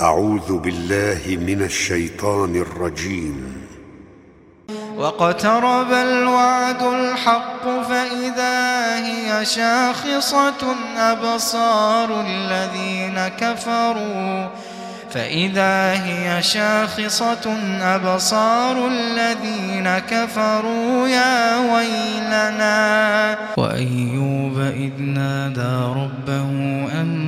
أعوذ بالله من الشيطان الرجيم. واقترب الوعد الحق فإذا هي شاخصة أبصار الذين كفروا. فإذا هي شاخصة أبصار الذين كفروا يا ويلنا. وأيوب إذ نادى ربه أني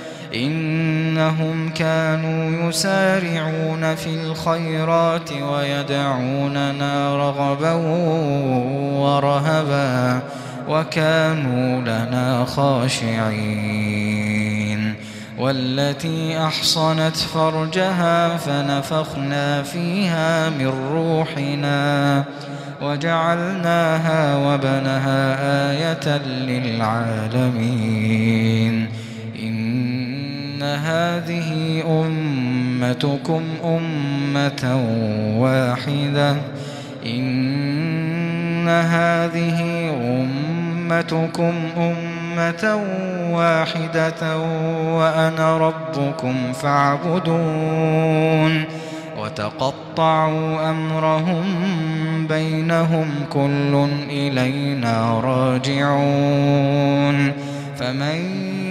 إنهم كانوا يسارعون في الخيرات ويدعوننا رغبا ورهبا وكانوا لنا خاشعين والتي أحصنت فرجها فنفخنا فيها من روحنا وجعلناها وبنها آية للعالمين إن هذه أمتكم أمة واحدة إن هذه أمتكم أمة واحدة وأنا ربكم فاعبدون وتقطعوا أمرهم بينهم كل إلينا راجعون فمن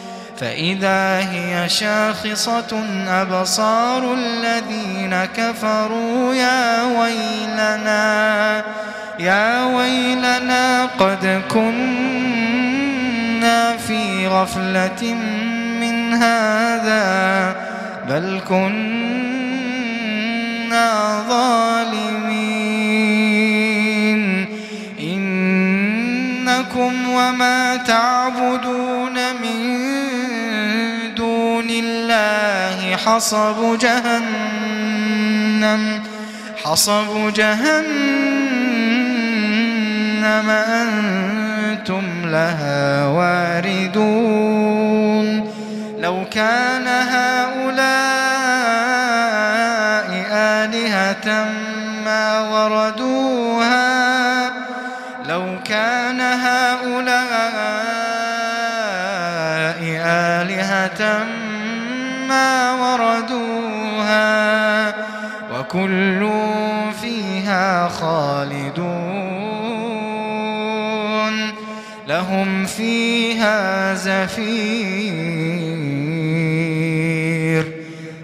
فإذا هي شاخصة أبصار الذين كفروا يا ويلنا يا ويلنا قد كنا في غفلة من هذا بل كنا ظالمين. إنكم وما تعبدون الله حصب جهنم حصب جهنم أنتم لها واردون. لو كان هؤلاء آلهة ما وردون وكل فيها خالدون. لهم فيها زفير.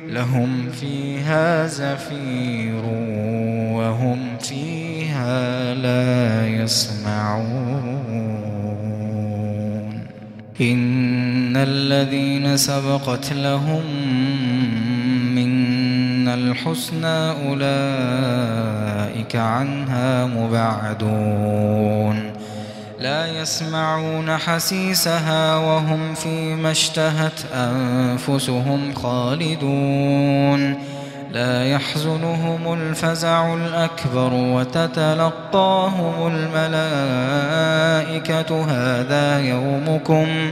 لهم فيها زفير وهم فيها لا يسمعون. إن الذين سبقت لهم الحسنى أولئك عنها مبعدون. لا يسمعون حسيسها وهم فيما اشتهت أنفسهم خالدون. لا يحزنهم الفزع الأكبر وتتلقاهم الملائكة. هذا يومكم.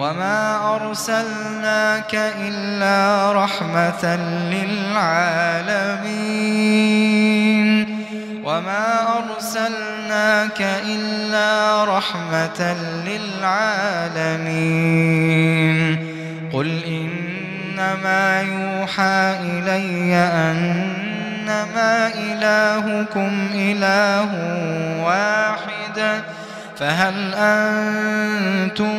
وما أرسلناك إلا رحمة للعالمين وما أرسلناك إلا رحمة للعالمين قل إنما يوحى إلي أنما إلهكم إله واحد فهل أنتم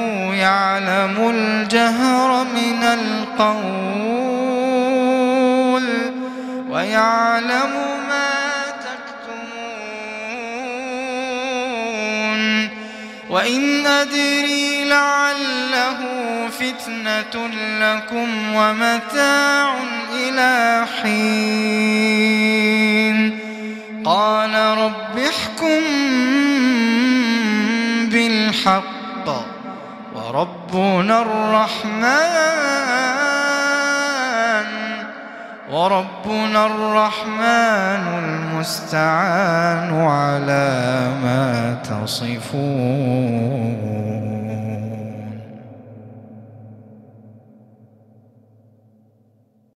يعلم الجهر من القول ويعلم ما تكتمون وإن أدري لعله فتنة لكم ومتاع إلى حين. قال رب احكم بالحق وربنا الرحمن وربنا الرحمن المستعان على ما تصفون.